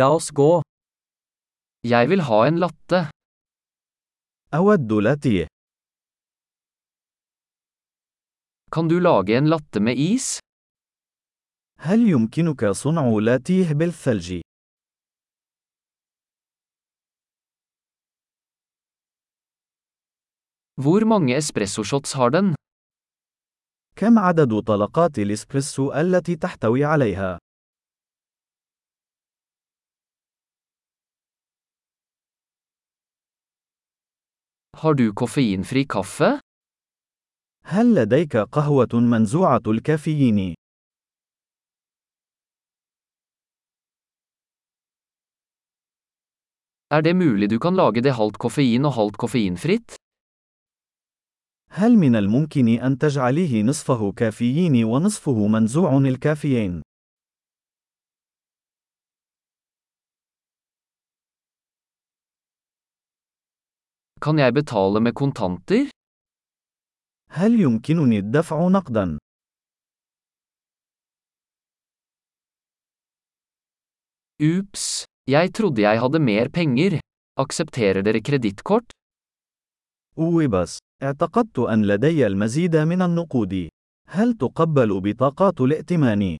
La oss gå. Jeg vil ha en latte. أود لاتيه. Kan du lage en latte med is? هل يمكنك صنع لاتيه بالثلج؟ Hvor mange espressoshots har den? كم عدد طلقات الإسبريسو التي تحتوي عليها؟ Har du koffeinfri kaffe? هل لديك قهوة منزوعة الكافيين؟ Er det mulig du kan lage det halvt koffein og halvt koffeinfritt? هل من الممكن أن تجعليه نصفه كافيين ونصفه منزوع الكافيين؟ Kan jeg betale med kontanter? هل يمكنني الدفع نقدا؟ Ups, jeg trodde jeg hadde mer penger. Aksepterer dere kredittkort? أوبس، اعتقدت أن لدي المزيد من النقود. هل تقبل بطاقات الائتمان؟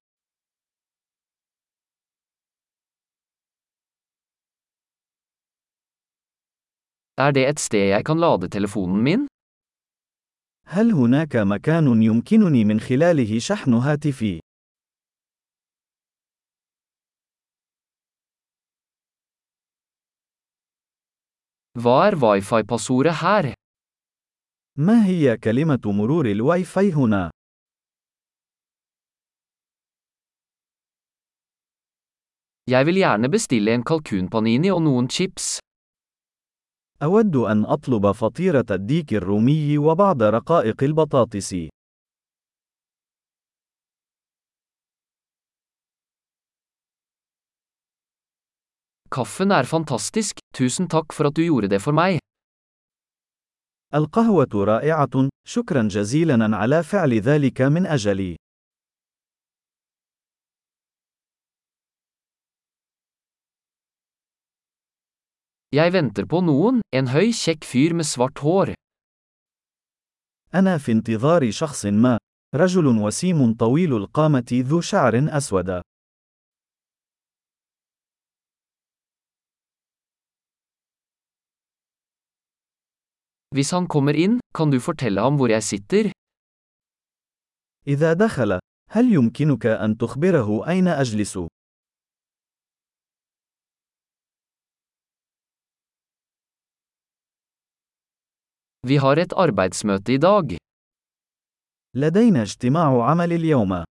Er det et sted jeg kan lade telefonen min? هل هناك مكان يمكنني من خلاله شحن هاتفي؟ Hva er wifi-passordet her? ما هي كلمة مرور الواي فاي هنا؟ Jeg vil gjerne bestille en kalkunpanini og noen chips. أود أن أطلب فطيرة الديك الرومي وبعض رقائق البطاطس. Kaffen er fantastisk, tusen takk for at du gjorde det for meg. القهوة رائعة، شكرا جزيلا على فعل ذلك من أجلي. Jeg venter på noen, en høy, kjekk fyr med svart hår. أنا في انتظار شخص ما، رجل وسيم طويل القامة ذو شعر أسود. Hvis han kommer inn, kan du fortelle ham hvor jeg sitter? إذا دخل، هل يمكنك أن تخبره أين أجلس؟ Vi har et arbeidsmøte i dag. لدينا اجتماع عمل اليوم.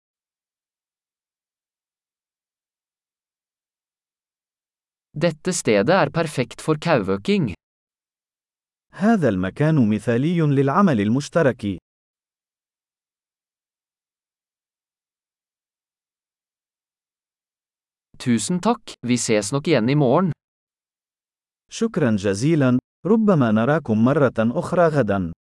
Dette stedet er perfekt for kauøking. هذا المكان مثالي للعمل المشترك. Tusen takk, vi ses nok igjen i morgen. شكرا جزيلا، ربما نراكم مرة أخرى غدا.